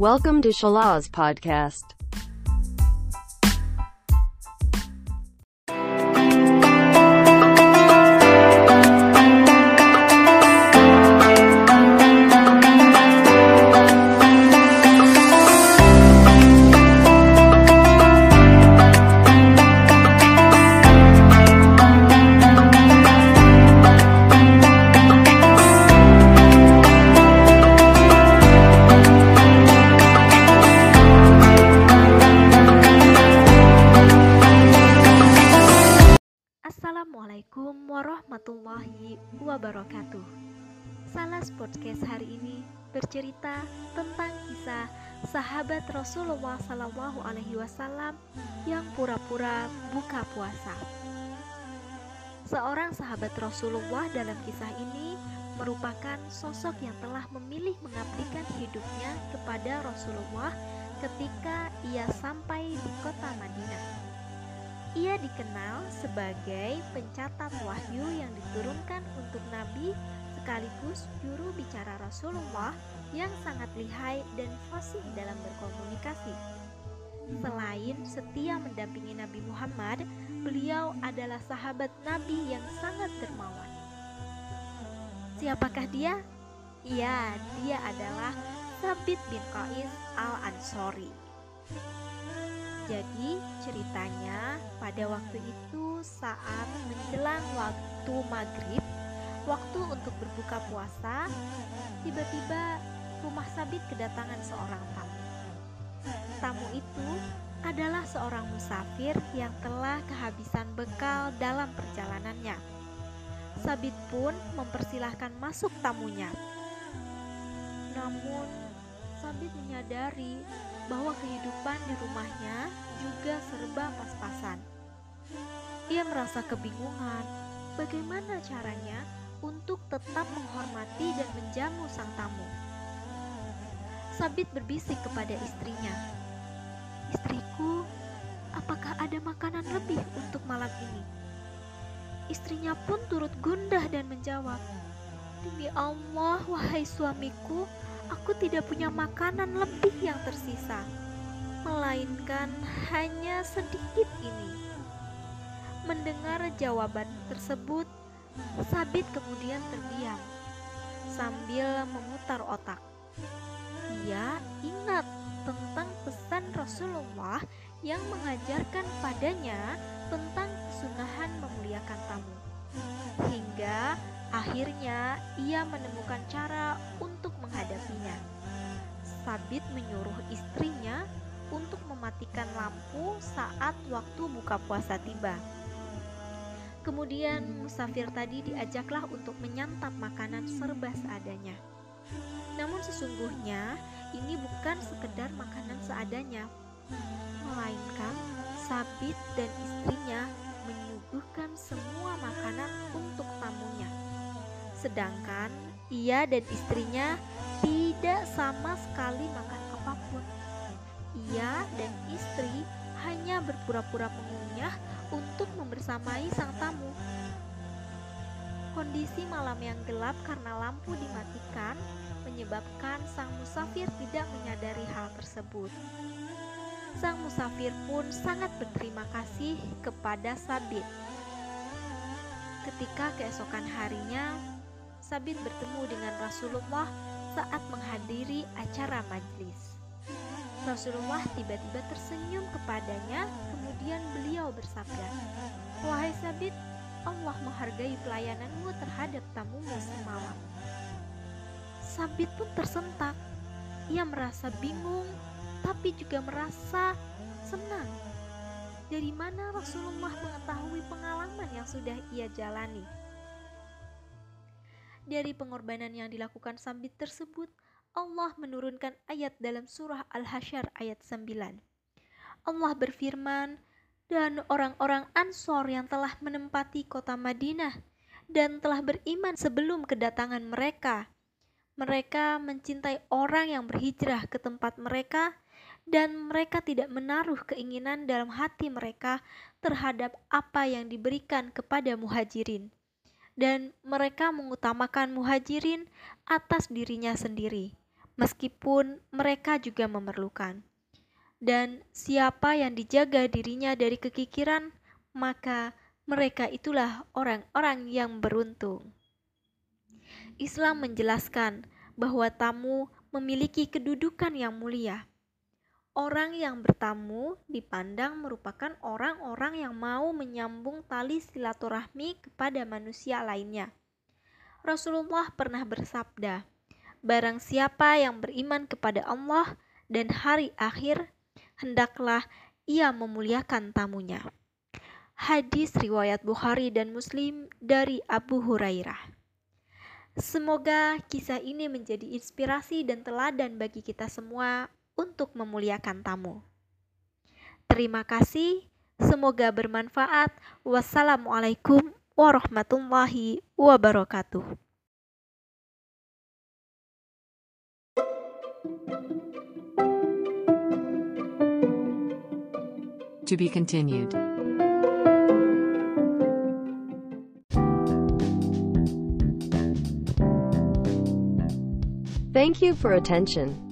Welcome to Shalaz Podcast. Wabarakatuh. Salas podcast hari ini bercerita tentang kisah sahabat Rasulullah Wasallam yang pura-pura buka puasa. Seorang sahabat Rasulullah dalam kisah ini merupakan sosok yang telah memilih mengabdikan hidupnya kepada Rasulullah ketika ia sampai di kota Madinah. Ia dikenal sebagai pencatat wahyu yang diturunkan untuk Nabi sekaligus juru bicara Rasulullah yang sangat lihai dan fasih dalam berkomunikasi. Selain setia mendampingi Nabi Muhammad, beliau adalah sahabat Nabi yang sangat dermawan. Siapakah dia? Ya, dia adalah Sabit bin Qais al-Ansori. Jadi ceritanya pada waktu itu saat menjelang waktu maghrib Waktu untuk berbuka puasa Tiba-tiba rumah Sabit kedatangan seorang tamu. Tamu itu adalah seorang musafir yang telah kehabisan bekal dalam perjalanannya. Sabit pun mempersilahkan masuk tamunya. Namun Sabit menyadari bahwa kehidupan di rumahnya juga serba pas-pasan. Ia merasa kebingungan bagaimana caranya untuk tetap menghormati dan menjamu sang tamu. Sabit berbisik kepada istrinya, "Istriku, apakah ada makanan lebih untuk malam ini?" Istrinya pun turut gundah dan menjawab, "Demi Allah, wahai suamiku, aku tidak punya makanan lebih yang tersisa, melainkan hanya sedikit ini. Mendengar jawaban tersebut, Sabit kemudian terdiam sambil memutar otak. Ia ingat tentang pesan Rasulullah yang mengajarkan padanya tentang kesunahan memuliakan tamu. Hingga Akhirnya, ia menemukan cara untuk menghadapinya. Sabit menyuruh istrinya untuk mematikan lampu saat waktu buka puasa tiba. Kemudian musafir tadi diajaklah untuk menyantap makanan serba seadanya. Namun sesungguhnya ini bukan sekedar makanan seadanya, melainkan Sabit dan istrinya menyuguhkan semua makanan untuk tamunya. Sedangkan ia dan istrinya tidak sama sekali makan apa pun. Ia dan istri hanya berpura-pura mengunyah untuk membersamai sang tamu. Kondisi malam yang gelap karena lampu dimatikan menyebabkan sang musafir tidak menyadari hal tersebut. Sang musafir pun sangat berterima kasih kepada Sabit. Ketika keesokan harinya, Sabit bertemu dengan Rasulullah saat menghadiri acara majlis. Rasulullah tiba-tiba tersenyum kepadanya, kemudian beliau bersabda, "Wahai Sabit, Allah menghargai pelayananmu terhadap tamumu semalam." Sabit pun tersentak. Ia merasa bingung, tapi juga merasa senang. Dari mana Rasulullah mengetahui pengalaman yang sudah ia jalani? Dari pengorbanan yang dilakukan Sambit tersebut, Allah menurunkan ayat dalam surah Al-Hasyr ayat 9. Allah berfirman, dan orang-orang Ansor yang telah menempati kota Madinah dan telah beriman sebelum kedatangan mereka. Mereka mencintai orang yang berhijrah ke tempat mereka dan mereka tidak menaruh keinginan dalam hati mereka terhadap apa yang diberikan kepada muhajirin dan mereka mengutamakan muhajirin atas dirinya sendiri. meskipun mereka juga memerlukan. Dan siapa yang dijaga dirinya dari kekikiran, maka mereka itulah orang-orang yang beruntung. Islam menjelaskan bahwa tamu memiliki kedudukan yang mulia. Orang yang bertamu dipandang merupakan orang-orang yang mau menyambung tali silaturahmi kepada manusia lainnya. Rasulullah pernah bersabda, Barang siapa yang beriman kepada Allah dan hari akhir, hendaklah ia memuliakan tamunya. Hadis riwayat Bukhari dan Muslim dari Abu Hurairah. Semoga kisah ini menjadi inspirasi dan teladan bagi kita semua untuk memuliakan tamu. Terima kasih, semoga bermanfaat. Wassalamualaikum warahmatullahi wabarakatuh. To be continued. Thank you for attention.